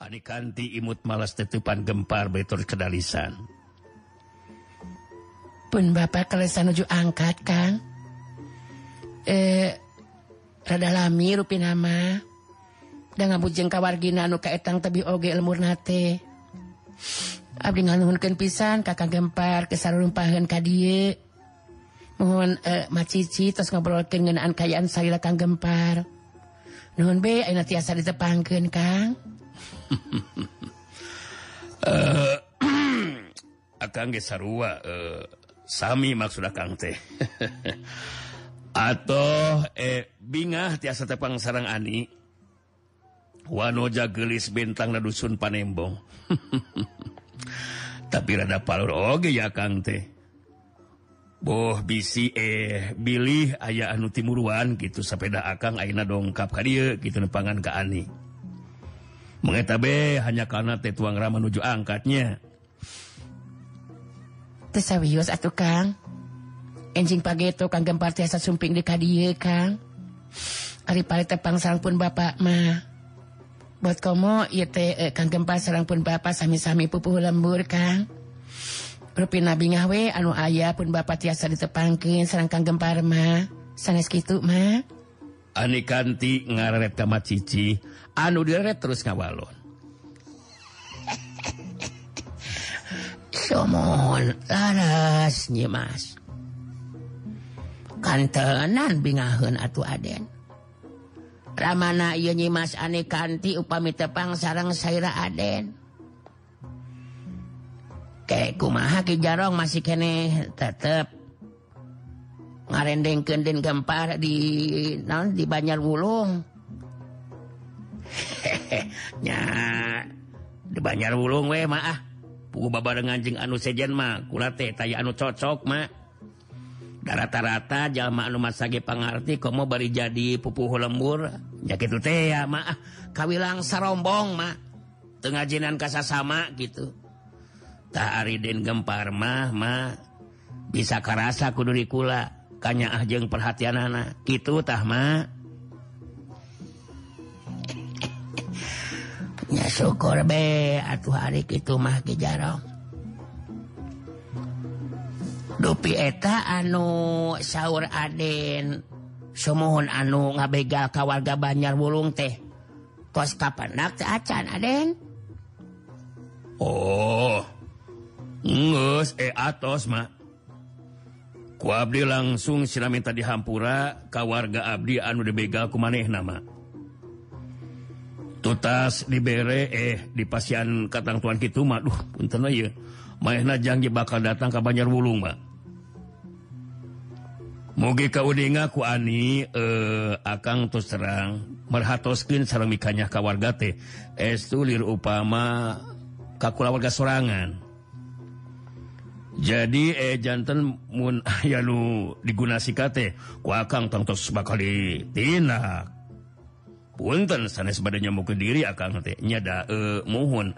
Ani kanti imut malas tetupan gempar betul kedalisan. Pun bapak kelesan uju angkat kang. Eh, rada lami rupi nama. Dan ngabujeng kawargina anu kaetang tebi oge lemur nate. Abdi ngaluhunkeun pisan kakak gempar kesarumpaheun ka dieu. Mohon eh, macici terus ngobrolkeun ngeunaan kayaan salila kang gempar. Nuhun be ayeuna tiasa ditepangkeun kang. Eh, akan eh Sami maksud Kang teh. Atau eh bingah tiasa tepang sarang Ani. Wanoja gelis bintang na dusun Panembong. Tapi rada palur oge ya Kang teh. Boh bisi eh bilih ayah anu timuruan gitu sepeda akang aina dongkap ka dieu gitu nepangan ke Ani. mengeta be hanya karena Rama menuju angkatnya. Serius atuh Kang. Enjing pageto Kang gempar tiasa sumping di kadie Kang. Ari pare tepang sarang pun bapak mah. Buat komo ieu teh eh, Kang gempar sarang pun bapak sami-sami pupuh lembur Kang. Rupi nabi ngawe anu ayah pun bapak tiasa ditepangkeun sarang Kang gempar mah. Sanes kitu mah. Ani kanti ngaret kamma Cici anu diret terus ngawalon Somon laras nyimas Kantenan bingahun atuh aden. Ramana iya nyimas ane kanti upami tepang sarang saira aden. Kayak kumaha ki jarong masih kene tetep. ngarendeng kenden gempar di non di Banjar Wulung. nya di Banjar Wulung we mah ah. Pugu babarengan jeung anu sejen mah kulate taya anu cocok mah. Rata-rata jalma anu masage pangarti komo bari jadi pupuh lembur. Ya kitu teh ya mah ah. kawilang sarombong mah. Teu ngajinan ka sasama gitu. Tah ariden gempar mah mah bisa karasa kudu dikula. kanya ah ajeng perhatian anak gitu tahma ya syukur be. Atuh hari itu mah jarong dupi eta anu sahur Aden sumuhun anu ngabegal ka warga Banjar Wulung teh. Tos kapanak teh acan Aden? Oh Ngus e eh, atos mah ku Abdi langsung sila minta dihampura kawarga Abdi anu dibegal ku maneh nama. Tutas diberre eh di pasian Katang Tuhan gitu maduh punten mainna janji bakal datang ke Banjar Wulung Mbak. Mugi kaudinga ku Ani eh akang terus terang merhatoskin ka warga teh. Estu lir upama kakula warga sorangan. jadi eh jantan mun aya nu lu teh ku akang tongtos bakal ditindak punten sanes badannya mau ke diri akang teh nyada eh, mohon.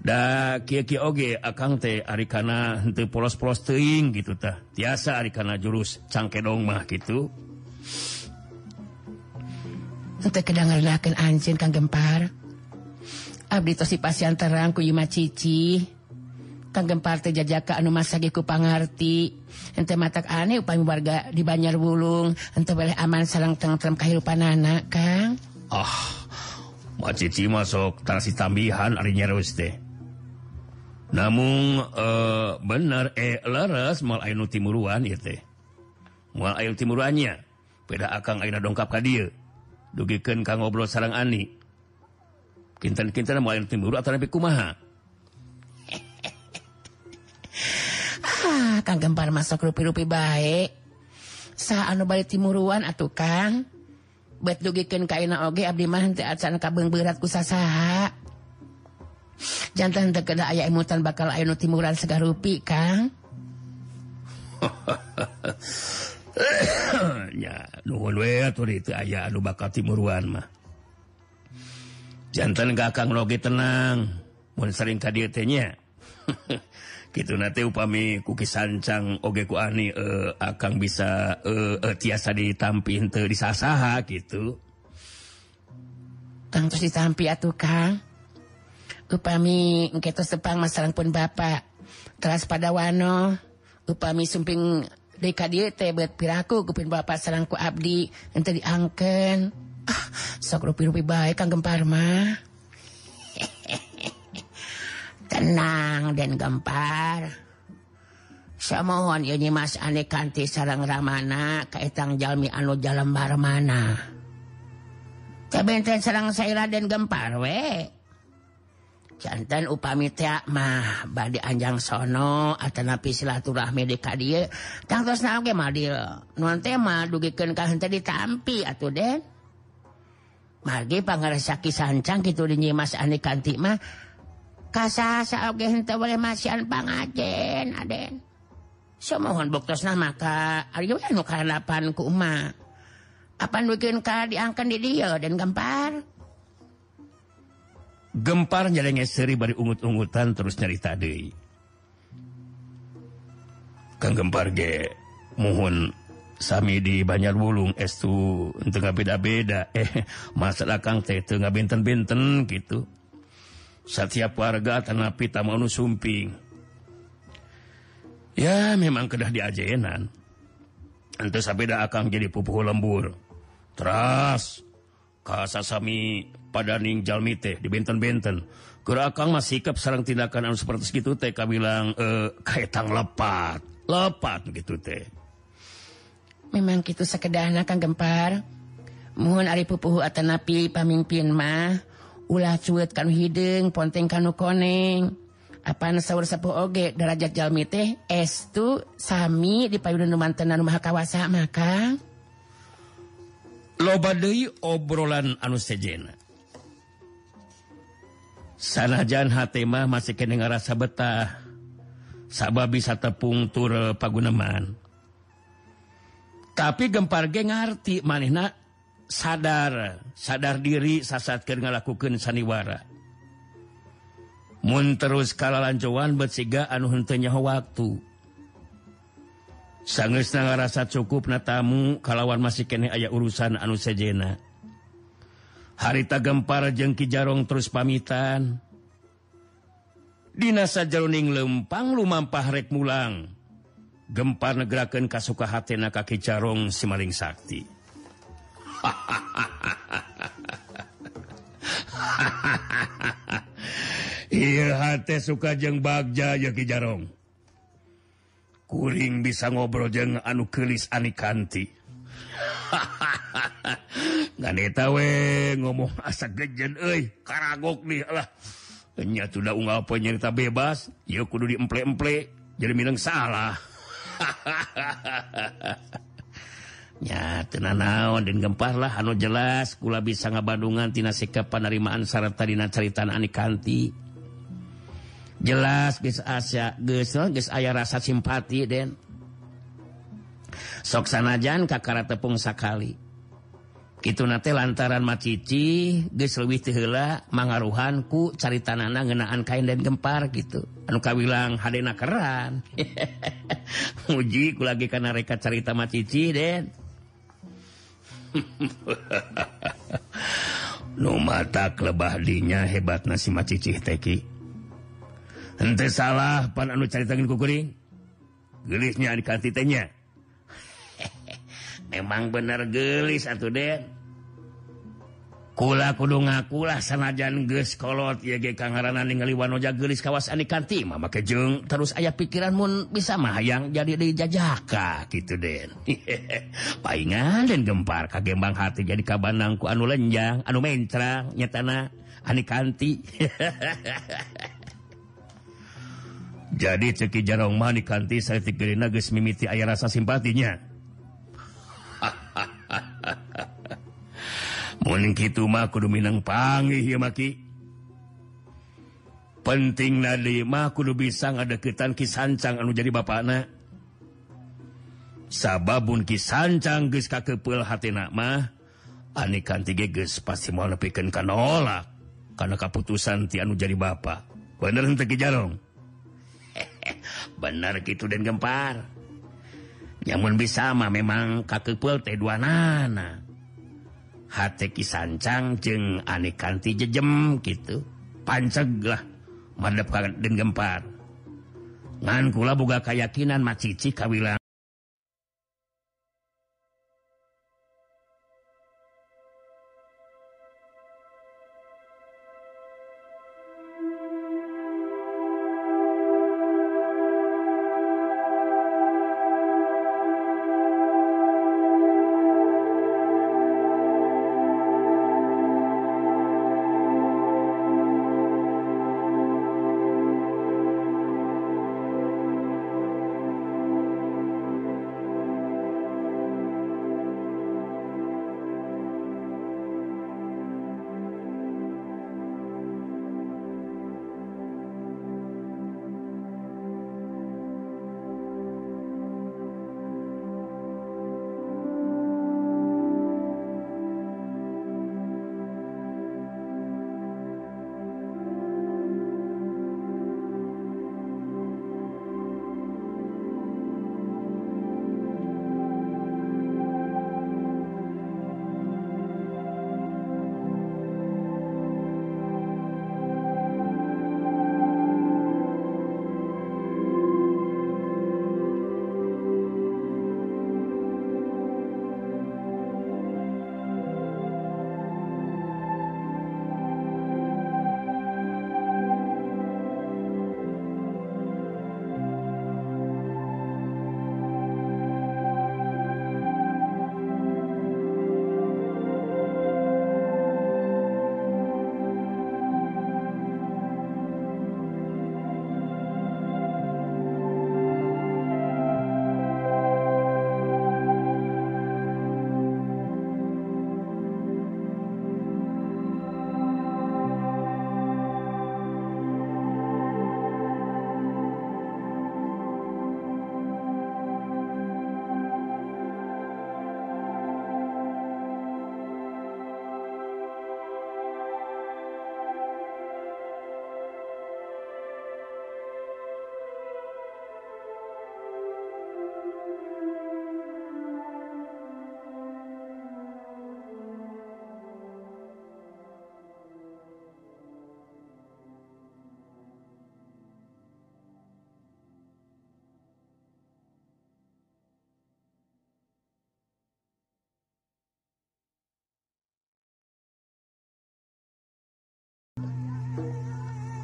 Da kia kia oge akang teh ari kana henteu polos-polos teuing gitu tah. Tiasa ari kana jurus cangkedong mah gitu. Henteu kedangarlakeun anjeun Kang Gempar. Abdi tos si pasien terang ku Yuma Cici. kanggem parte jajaka anu masa ku pangarti. Ente matak aneh upami warga di Banjar Wulung ente boleh aman sareng tentrem kehidupan anak Kang. Ah Mak Cici masuk tarasi tambihan ari nyerus teh. Namun uh, eh, bener eh leres mal ainu timuruan ieu teh. Mal ainu timuruannya beda akang aina dongkap ka dieu. Dugikeun ka ngobrol sarang Ani. Kinten-kinten mal ainu timuru atawa kumaha? Ah, Kang Gempar masuk rupi-rupi baik. Sa anu balik timuruan atuh Kang. Bet dugikeun ka ina oge abdi mah henteu acan kabeng berat ku sasaha. Jantan teu kada aya imutan bakal aya nu timuran segar rupi Kang. ya nuhun we atuh ditu aya anu bakal timuruan mah. Jantan gak Kang loge tenang. Mun sering ka dieu teh nya. gitu. Nanti upami kuki sancang oge ku ani uh, eh, akan bisa uh, uh, tiasa ditampi henteu disasaha gitu. Tentu ditampi atuh kang. Upami kita sepang masalah pun bapak. Teras pada wano upami sumping deka dia teh buat piraku kupin bapak serangku abdi ente diangken. Ah, sok rupi-rupi baik kang gempar mah. tenang dan gempar. Samohon Yunyi Mas Ane kanti sarang Ramana kaitang Jalmi anu Jalembar mana. Kebenten sarang Saira dan gempar we. Jantan upami tiak mah badi anjang sono atanapi silaturahmi di kadie. Terus naon mah madil nuan tema mah dugikeun ka ditampi atuh den. Margi pangarasaki sancang kitu di Mas Ane kanti mah. kasasa oge henteu boleh masian pangajen aden. So mohon boktosna maka ari we nu kalapan ku uma. Apa bikin ka diangkan di dia dan gempar. Gempar nyelenge seri bari ungut-ungutan terus nyerita deui. Kang gempar ge mohon sami di Banjar Bulung es tuh tengah beda-beda. Eh masalah Kang teh tengah binten-binten gitu. setiap warga tanah pita mau sumping. Ya memang kedah diajenan. Ente sabeda akan jadi pupuh lembur. Teras. Kasasami pada jalmi teh di benten-benten. Akang masih sikap sarang tindakan anu seperti segitu teh bilang eh, e, kaitang lepat. Lepat gitu teh. Memang gitu sekedahna kang gempar. Mohon ari pupuhu atanapi pamimpin mah. ulah cuet kanu hidung ponteng kanu koneng. Apa sahur sepuh oge derajat jalmi teh estu sami di payudun mantenan rumah kawasa maka loba deui obrolan anu sejena. Sanajan hate mah masih kene ngarasa betah. Sabab bisa tepung tur paguneman. Tapi gempar ge ngarti manehna sadar sadar diri sasat ke ngalakukan saniwara. Mun terus kalalancowan bersiga anuhunnyaho waktu sanges na rasa cukup na tamu kalawan masih kene aya urusan anu sejena. Harita gempar jengki jarong terus pamitan. Dinasa jaroning lempang lumampah rek mulang. Gempar negeraken kasuka hatena kaki jarong simaling sakti. hati suka jeng Bagja Yogi Jarong. Kuring bisa ngobrol jeng anu kelis anikanti Ganeta we ngomong asa gejen euy karagok nih lah. Nya sudah unggal penyerita bebas ieu kudu diemple-emple jadi minang salah. ya tenan naon dan gemparlah anu jelas kula bisa ngabandungan tina sikap penerimaan syarat tadidina ceritaan Anikanti jelas guys Asya eh, geus aya rasa simpati Den. Soksanajan kakara tepung sakali. Itu nate lantaran macici guys lebih tihela mangaruhanku cari tanana ngenaan kain dan gempar gitu. Anu kawilang hadena keran. Muji ku lagi karena reka carita macici Den. nu mata lebah dinya hebat nasi macicih teki ente salah pan anu cari tangan kukuring. Gelisnya di kantitenya memang bener gelis atuh deh. kula kudu ngakulah sanajan geskolot Kanglis kawasan kejeng terus ayaah pikiranmu bisa maang jadi dijajaka gitu Den. Palingan dan gempar kagembang hati jadi kabanangku anu lenjang anu mentra nyatana Ani kanti jadi ceki jarong mani kanti saya tiga nais mimiti aya rasa simpatinya. Minangpangimaki penting Nadimah kudu bisa ngadeketan kisancang anu jadi bana sababun kisancang ge ka kepul hati namah anekan tiges pasti mau piken kanolak karena keputusan ti anu jadi Bapak bener jarong? Bener gitu dan gempar. Yang bisa mah memang kakepul teh dua nana Haki sancang jeung aneh kanti jejem gitu panceglah madep kaget dan gempar. Ngankula boga kayakakinan macici kawilan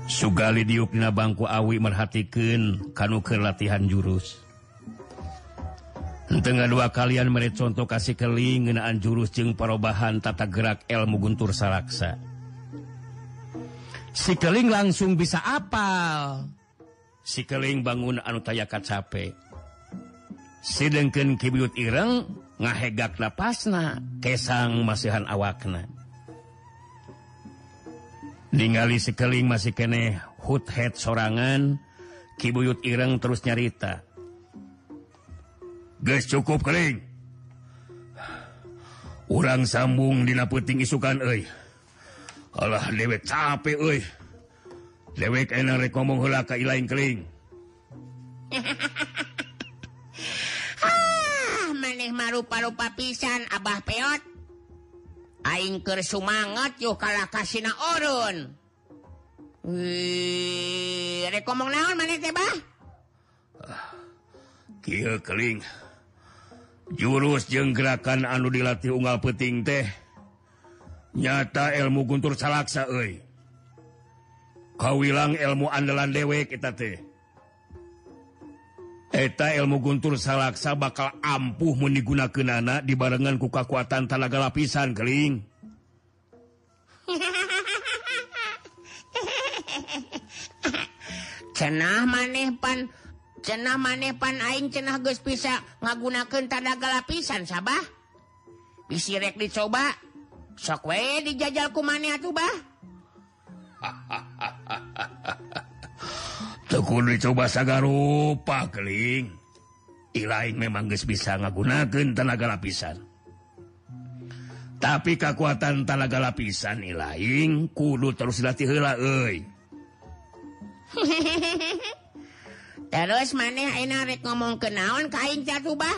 Sugali diupna bangku awi merhatikan kanu ke latihan jurus. Tengah dua kalian mere contoh kasih keling ngenaan jurus jeng perubahan tata gerak ilmu guntur saraksa. Si keling langsung bisa apal. Si keling bangun anu tayakat capek. Sedengken kibiut ireng ngahegak napasna kesang masihan awakna. ningali sekeling masih kene Hoodhead sorangan Kibuyut Ireng terus nyarita. Guys cukup kering orang sambung Dina puting isukan eh Allah dewek capek eh dewek enak rek ngomong heula ka ilain kering ah maneh marupa-rupa pisan abah peot. Aingker sumangat yuk kalah kasina orun. Wih, rek ngomong naon maneh teh bah? Ah, kieu keling. Jurus jeung gerakan anu dilatih unggal peting teh nyata ilmu guntur salaksa euy. Kawilang ilmu andalan dewek eta teh. eta ilmu Guntur salaksa bakal ampuh mun digunakeunana dibarengan ku kekuatan tanaga lapisan keling. Cenah maneh pan cenah maneh pan aing cenah geus bisa ngagunakeun tanaga lapisan sabah? Bisi rek dicoba sok we dijajal ku maneh atuh bah. tekun dicoba sagarupa keling lain memang guys bisa ngagunakan tenaga lapisan tapi kekuatan tenaga lapisan lain kudu terus dilatih hela terus maneh enak ngomong kenaon kain jatubah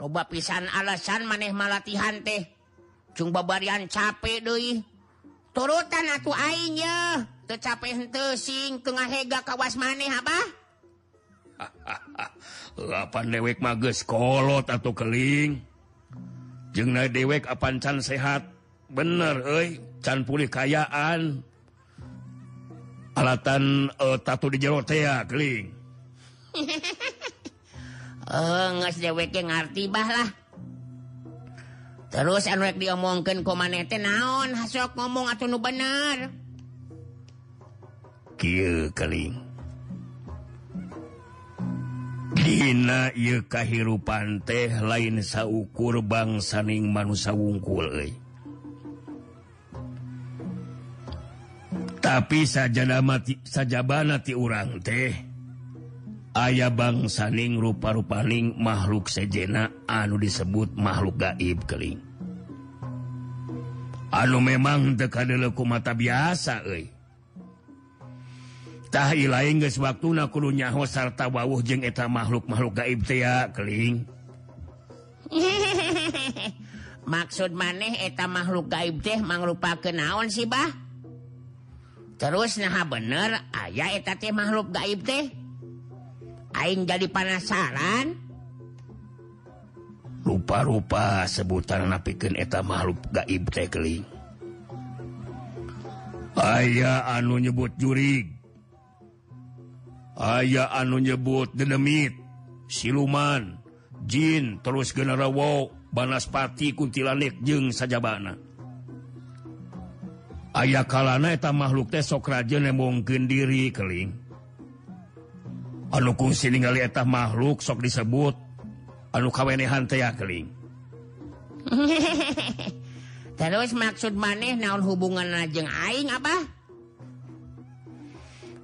loba pisan alasan maneh malatihan teh cumba barian capek Doi turutan atuh ainya tercapai hente sing. Tengah hega kawas maneh apa lapan dewek mages kolot atau keling. Jeng dewek apan can sehat. Bener eh can pulih kayaan. Alatan eh, uh, tatu di jerotea keling. Eh uh, nges deweknya ngarti bah lah. terus anu rek diomongkeun ku maneh manete naon? Hasok ngomong atau nu bener. Keling Dina kahirupan teh lain saukur bangsaning manusia wungkul euy. tapi saja mati sajabana ti urang teh ayah bangsaning rupa-rupaning makhluk sejena anu disebut makhluk gaib keling anu memang dekadku mata biasa tahi lain guys waktu nakulnyaho sarta wawuh jeng eta makhluk-makhluk gaib tea keling maksud maneh eta makhluk gaib teh mangrupa kenaon sih bah? Terus nah bener ayaah eta teh makhluk gaib teh? Aing jadi panasaran rupa-rupa sebutan napiken eta makhluk gaib tekeling aya anu nyebut jurig. Aya anu nyebut dedemit siluman Jin terus generawo banaspati kuntilanik jeung sajabana. Aya kalana eta makhluk teh sokraja nemong diri keling anu kungsi ningali eta makhluk sok disebut anu kawenehan teh keling terus maksud maneh naon hubungan najeng aing apa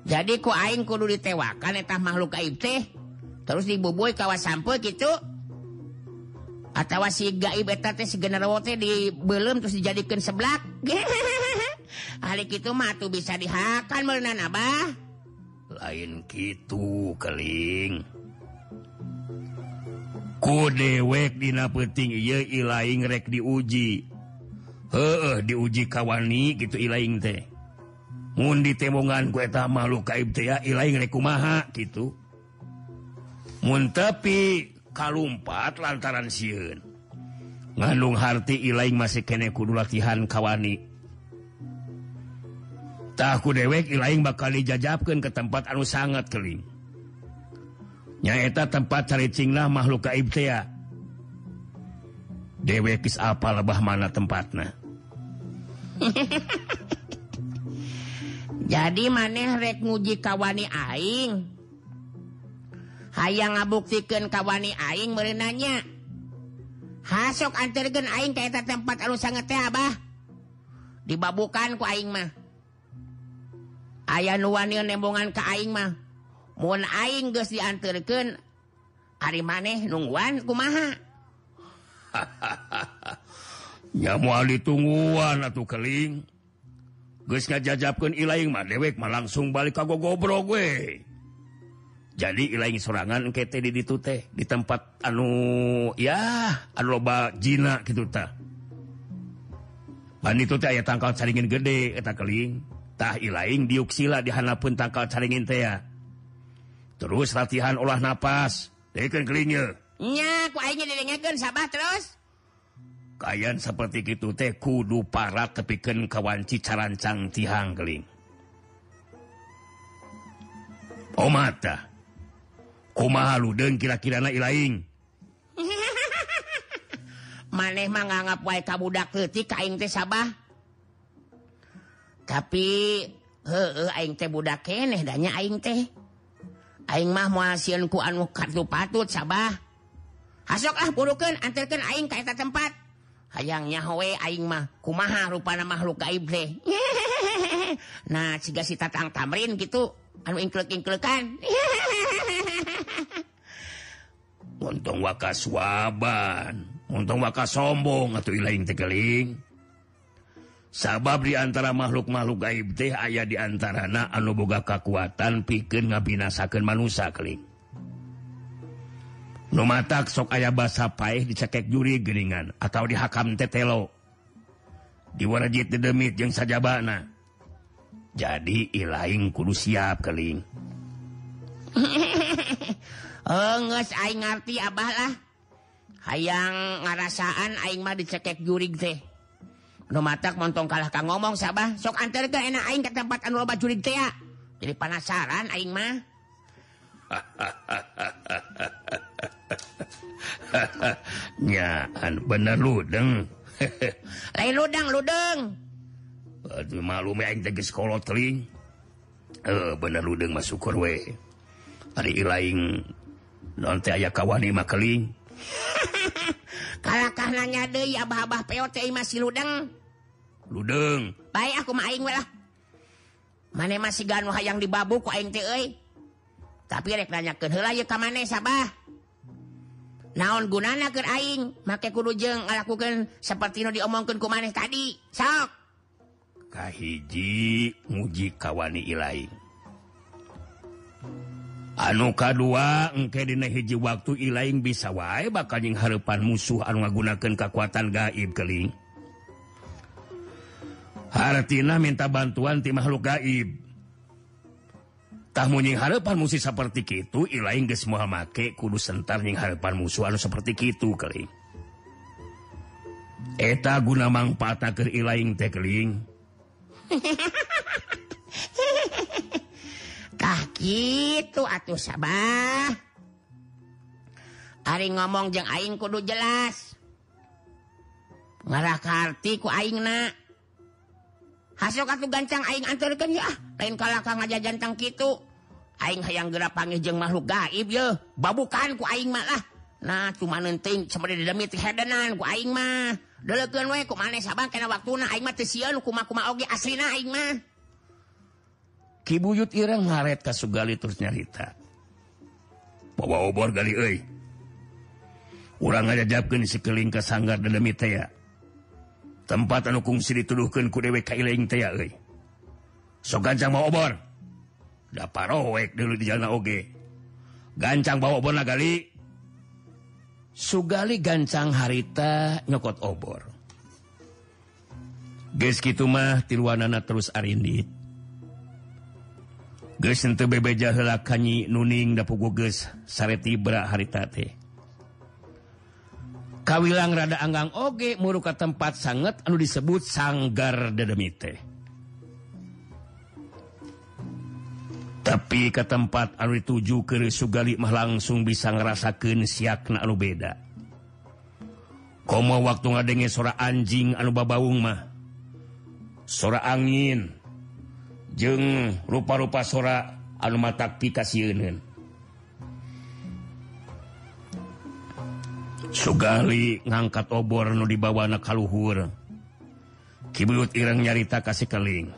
jadi ku aing kudu ditewakan eta makhluk gaib teh terus dibubuy kawas sampo gitu atau si gaib eta teh si generawo teh dibeuleum terus dijadikeun seblak. Hari itu mah tuh bisa dihakan meureunan abah. lain gitu keling. Ku dewek dina peting ilaing rek diuji. Eh diuji kawani gitu ilaing teh. Mundi temongan kueta makhluk kaib teh ilaing rek kumaha gitu. Mun tapi kalumpat lantaran sieun. Ngandung harti ilaing masih kene kudu latihan kawani takku dewek lain bakal dijajabkan ke tempat anu sangat keling nyaeta tempat caricinlah makhluk kaibtea dewekis apa lebah mana tempatnya jadi maneh rek nguji kawani aing? Hayang ngabuktikan kawani aing merenanya hasok antergen aing kayak tempat anu sangat teh abah. Dibabukan ku aing mah. ayaah nuwanil nembongan ke aing mah mun aing ge diantarkan hari maneh nungguan kumaha nyamual ditungguan atau keling Gusnya jajapkan ilaing mah dewek mah langsung balik kago gobro we. Jadi ilaing serangan kete di ditu teh di tempat anu ya anu loba jina gitu ta. Ban itu teh aya tangkal saringin gede eta keling. lain diuksila dihana pun tangkal caringin teh ya. Terus latihan olah nafas deken kelingnya terus. Kayan seperti itu teh kudu para tepiken kawanci carancang tihang keling mata kumaha ludeung kira-kira ilaing? Maneh mah nganggap wae kabudak leutik ka aing teh sabah. tapi aing teh budak keeh danya aing teh. Aing mah muasian ku anu kartu patut sabah. Hasoklah burukan antarkan aing ka eta tempat. Hayangnya howe aing mah kumaha rupana makhluk gaib teh. Nah siga si tatang tamrin gitu anu ingklek-ingklekan. Untung wakas waban untung wakas sombong atau ilaing tegeling sabab diantara makhluk-makhluk gaib teh aya anu boga kekuatan pikir ngabinasakan manusia keling Numatak sok aya basa paih dicekek juri geringan atau dihakam tetelo diwarajit dedemit yang sajabana. Jadi ilaing kudu siap keling oh, nges, ngerti Abahlah hayang ngarasaan aing mah dicekek jurig teh. matatak montong kalah Ka ngomong sabah sok antar ke enak aing ke tempat anu loba curig tea jadi panasaran aing mah. Nyaan bener ludeng. Lain ludang ludeng. Aduh malum aing tegas kolot teling eh bener ludeng syukur we. hari ilaing nanti aya kawani makeling kalah nanya deui abah-abah peot masih ludeng. ludeng. Baik aku main lah. Mane masih gan hayang dibabu ku aing teh euy. tapi rek nanyakeun heula ye ka maneh sabah? Naon gunana keur aing? Make kudu jeung ngalakukeun saperti nu diomongkeun ku maneh tadi. Sok. Kahiji muji kawani ilaing. Anu kadua engke dina hiji waktu ilaing bisa wae bakal jeung hareupan musuh anu ngagunakeun kekuatan gaib keling Hartina minta bantuan tim makhluk gaib. Gaibtahmunying harepan musik seperti itu lain guys Muhammad kudu sentar sentarnying harepan musuh seperti itu kering eta guna manfaat keur ilaing teh tekeling tah kitu atuh sabah? Ari ngomong jeung Aing kudu jelas. Ngarah kartiku ku aingna. hasok katu gancang aing antarkan ya. Lain kalakang aja jantang gitu aing hayang gerak panggil jeng makhluk gaib ya babukan ku aing mah lah. Nah cuma nenting seperti di demi tihedanan ku aing mah. Delekeun we ku maneh sabang kana waktuna. Aing mah teu sieun kumaha-kumaha oge aslina aing mah. Ki Buyut ireng ngaret ka Sugali terus nyarita. Bawa obor gali euy. Urang ngajajabkeun di ka sanggar dedemi teh ya. tempat anukungsi dituduhkeun ku dewe kaileng teh Sok gancang bawa obor. Da parowek dulu di jalan oge. Gancang bawa obor nagali sugali gancang harita nyokot obor. Geus kitu mah tiluanana terus arindit. Geus henteu bebeja heula kanyi nuning da pugu geus sareti bra harita teh. kawilang rada Anggang Oge muruka tempat sanget anu disebut sanggar dedemite. Tapi ke tempat anu dituju ke Sugali mah langsung bisa ngerasakan siakna anu beda. Koma waktu ngadenge sora anjing anu babaung mah. Sora angin. Jeng rupa-rupa sora anu matak pika sieuneun Sugali ngangkat obor nu dibawa anak kalluhur Kibut Ireng nyarita kasih keling.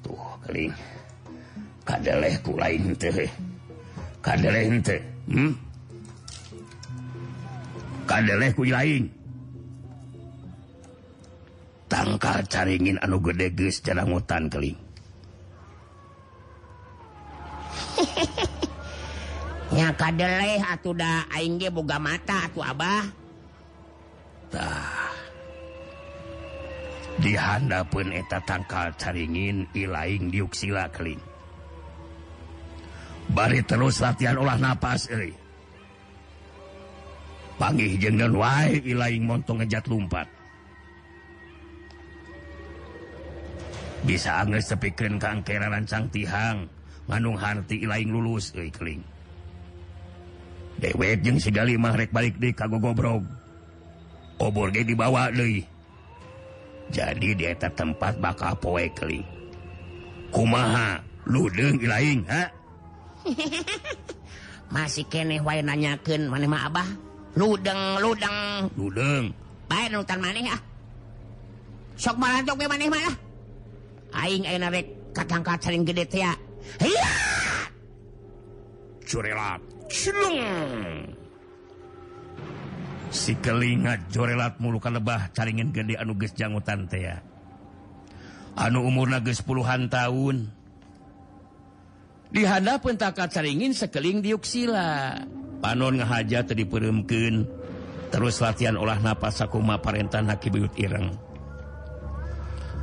Tuh keling. Ku lain hmm? ku lain tangkal caringin anu gedeges geus hutan keling. nya kadeleh atuh da aing ge boga mata atuh abah. Tah. Di handapeun eta tangkal caringin ilaing diuk sila keling. Bari terus latihan olah napas euy. Panggih jeung wae ilaing montong ngejat lumpat. Bisa angges tepikeun ka angkera rancang tihang nganung harti ilaing lulus euy keling dewek jeung sigalimah rek balik di kago gobrog obor ge dibawa deui. Jadi di eta tempat bakal poe keli. Kumaha? Ludeung ilaing ha? Masih keneh wae nanyakeun maneh mah abah? Ludeng ludeng. Ludeng. Bae nutan maneh ah. Sok malantok ge maneh mah ah. aing ayeuna rek katangkat saling gede teh ya curelat. si kelingat jorelat muluka lebah caringin gede anu geus jangutan tea anu umurna geus puluhan tahun. Di hadapan takat caringin sekeling diuksila panon ngahaja tadi peremken terus latihan olah napas sakuma parentan hakibiyut ireng.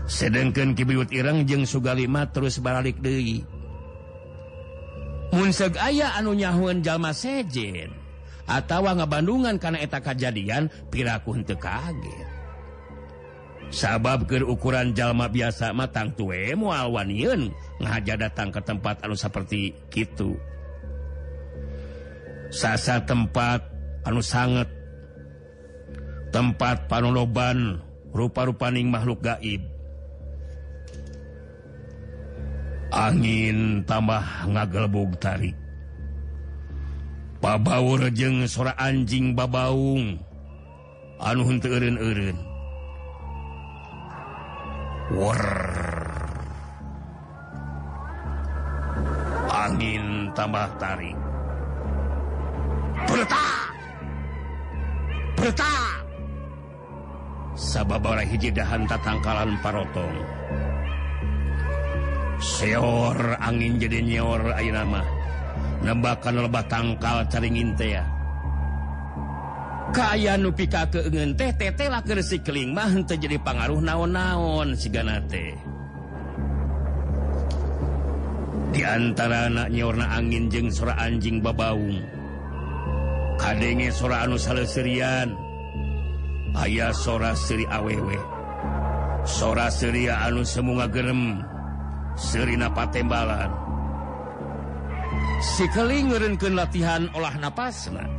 Sedangkan kibiyut ireng jeng sugalima terus baralik deui. Munseg aya anu nyahun jalma sejen atawa ngabandungan karena eta kejadian piraku henteu kaget. Sabab ke ukuran jalma biasa matang tue mual ngaja ngahaja datang ke tempat anu seperti gitu. Sasa tempat anu sangat tempat panoloban rupa-rupaning makhluk gaib angin tambah ngagelbog tarik Pabaur jeng sora anjing babaung. Anuhun teun-un angin tambah tarik sababa Berta hijidahan tatangkalan parotong. seor angin jadi nyor air nama nembakan lebah tangkal caringin teh kaya nupi ka teh tete lah keresi keling mah henteu jadi pangaruh naon-naon sigana teh. Di antara anak nyorna angin jeng sora anjing babaung. Kadenge sora anu saleserian. Ayah sora seri awewe sora seria anu semunga gerem. Serina Patembalan. Sikeling ngerenken latihan olah napasna.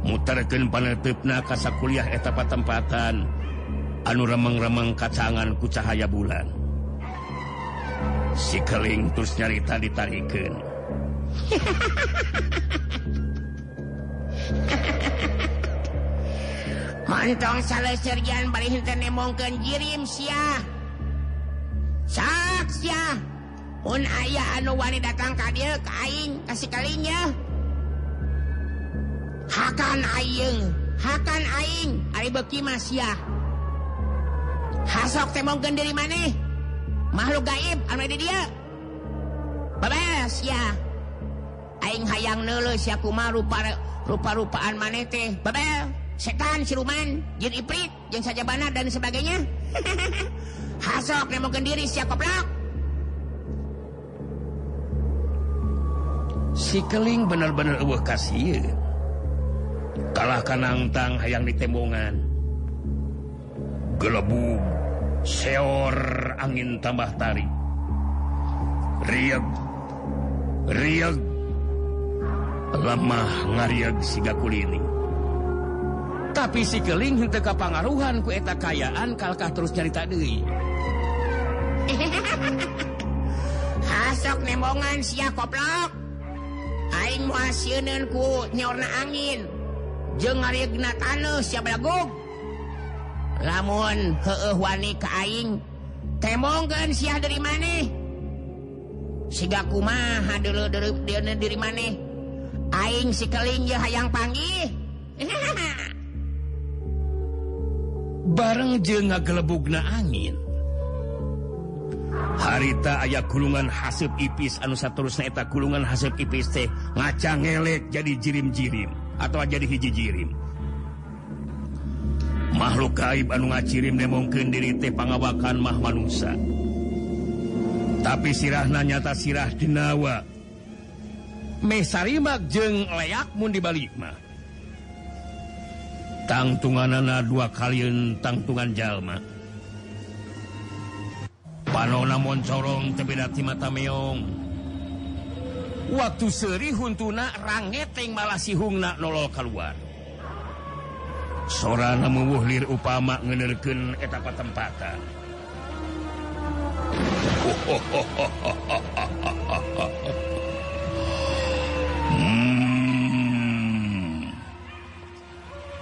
Mutarken panetipna kasa kuliah etapa tempatan anu remeng-remeng kacangan ku cahaya bulan. Sikeling terus nyarita ditarikan. Mantong salah serjan balik hinten nemongkeun jirim siah. saksya. Pun aya anu wanita datang kail kain kasih kalinya Hakan Aing Hakan Aing. Ari beki masya hasok teh mungkin dari mana makhluk gaib anu di dia. Babes ya. Aing hayang nulis Sia kuma rupa rupa-rupaan mana teh. Babel setan siluman jin iprit jin sajabana dan sebagainya. hasok nemokeun diri sia koplok si keling bener-bener eueuh kasih kalah kanangtang hayang ditembongan gelebu seor angin tambah tarik riag riag lemah ngariag siga kulining tapi si keling hente kapangaruhan ku eta kayaan kalkah terus nyarita deui. Hasok nemongan sia koplok. Aing moal sieuneun ku nyorna angin. Jeung ngarigna taneuh sia belagog lamun heueuh wani ka aing temongkeun sia dari maneh? Siga kumaha deuleuh-deureupna diri maneh? Aing si keling ye hayang panggih. bareng je ngagelebugna angin. Harita ayah kulungan hasib ipis anu terus kulungan hasib ipis teh ngaca ngelek jadi jirim-jirim atau jadi hiji jirim makhluk kaib anu ngacirim mungkin diri teh pangawakan mah manusia tapi sirahna nyata sirah dinawa mesarimak jeng layakmu di balik mah. tangtunganana dua kaliun tangtungan jalma. Panona moncorong tebedati mata meong. Waktu seri huntuna rangeteng malah sihungna nolol keluar. Sorana mewuhlir upama ngenerken etapa tempatan hmm.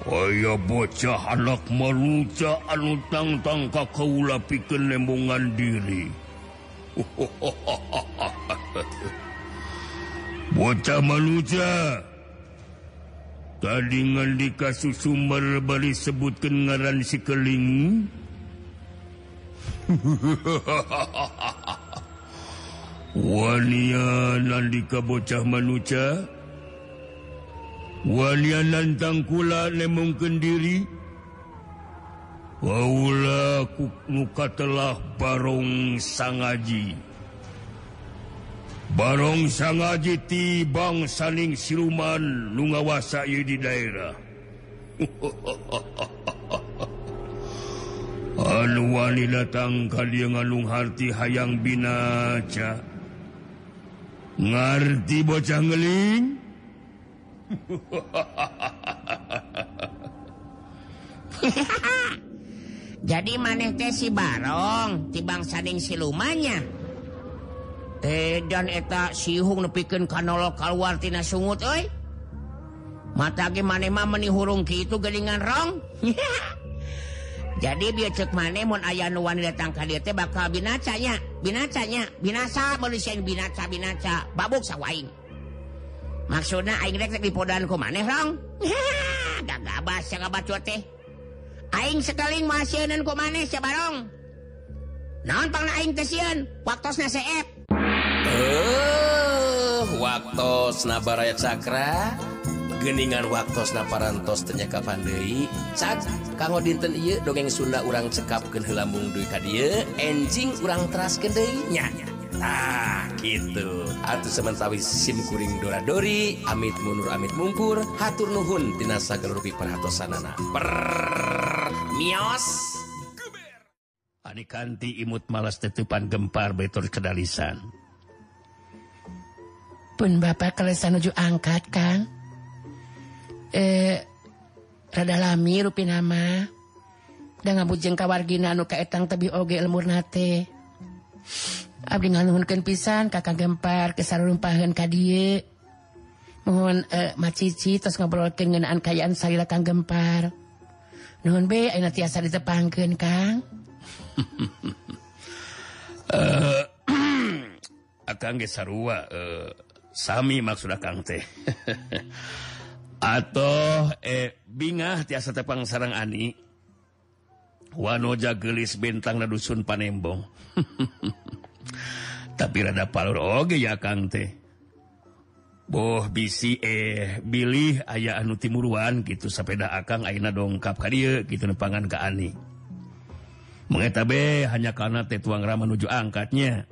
Ay bocah anak manuca anu tangtang ka kaula pikeun lembongan diri. bocah manuca. Tadi ngandi kasusumber bari sebutkeun ngaran si keling. Wania nandika bocah manuca. Walian nantang kula lemongkeun diri. Waula muka telah barong sangaji. Barong sangaji ti bang saning siluman nungawasa di daerah. Anu wani datang kali ngalung harti hayang binaca. Ngarti bocah ngeling jadi maneh teh si barong tibang sading silumannya eh dan eta sihung nepikan kanolo keluar tina sungut oi. Mata ge maneh mah meni hurung kitu gelingan rong. Jadi biar cek maneh mun aya nu wani datang ka dieu teh bakal binacanya binacanya. Binasa manusia binaca binaca babuk sawaing. maksud dipodan teh. Aing sekali masihnan ku maneh barong. Naon pang aing teh waktu na seep. Uh, waktu nabaraya Cakra geningan waktu naparantos ternyaka pandai saat kamu dinten iya dongeng Sunda urang cekap ke lambung duit tadi enjing urang teras kedenya nah. Gitu. Atau sementara sim kuring dora-dori amit munur amit mungkur hatur nuhun tina sagelurupi perhatosanana. Per mios! Ani kanti imut malas tetupan gempar betur kedalisan. pun bapak kelesan nuju angkat kang. Eh rada lami rupi nama. Dan ngabujeng kawargina anu kaetang tebi oge elmur nate Abdi ngaluhunkan pisan kakang gempar ka dieu. mohon eh, macici tos ngobrolkeun ngeunaan kayaan salila kang gempar nuhun be ayeuna tiasa ditepangkeun kang eh akang ge sarua eh, sami maksud akang teh atau eh bingah tiasa tepang sarang ani Wanoja gelis bintang na dusun Panembong. tapi rada palur oge ya Kang teh. Boh bisi eh bilih aya anu timuruan gitu sepeda akang Aina dongkap ka dieu gitu nepangan ka Ani. Mengetabe hanya karena teh tuang Rama menuju angkatnya.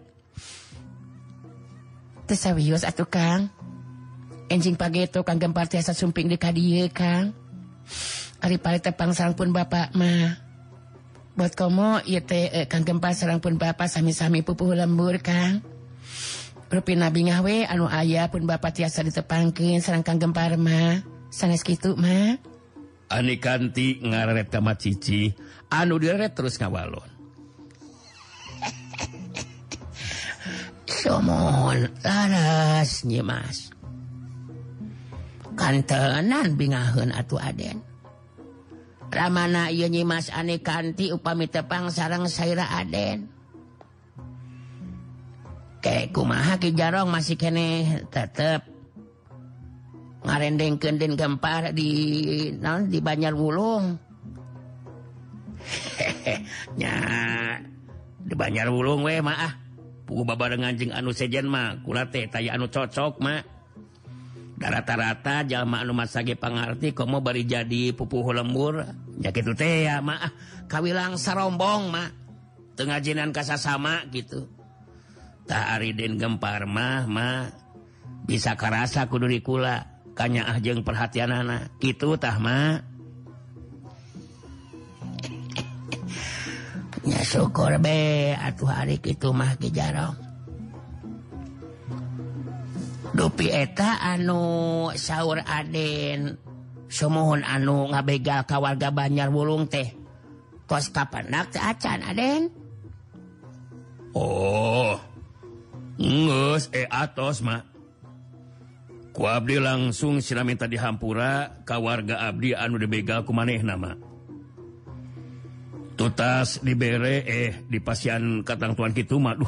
Teh atuh Kang. Enjing pageto Kang gempar tiasa sumping di kadie Kang. Ari pare tepang sarang pun bapak mah. buat komo eh, kanggempa sarang pun Bapak sami-sami pupuh lembur Kang. Rupi nabi ngawe anu ayah pun Bapak tiasa ditepangkin Kang Gempar mah sanes gitu mah. Ani kanti ngaret kama cici anu diret terus ngawalon. Somon laras nyimas kantenan bingaheun atuh aden. Ramana Ieu Nyimas Ane kanti upami tepang sareng Saira Aden. Ke kumaha Ki Jarong masih kene tetep ngarendengkeun den gempar di naon di Banjar Wulung. nya di Banjar Wulung we mah ah. Pugu babarengan jeung anu sejen mah kula teh taya anu cocok mah. Da rata-rata jalma anu masage pangarti komo bari jadi pupuh lembur. ya gitu teh ah kawilang sarombong mah Tengajinan kasa sama gitu. Tak Aridin gempar mah mah bisa kerasa kudu dikula. Kanya ah ajeng perhatian anak gitu tah mah ya syukur be. Atuh hari kitu mah ke jarong Dupi eta anu saur Aden. semohon anu ngabegal ka warga Banjar Wulung teh. Kos kapendak teh acan aden? Oh ngeus e atos mah ku abdi langsung siraminta di Hampura ka warga abdi anu dibegal ku manehna mah tutas dibere eh di pasian katang tuan kitu mah duh.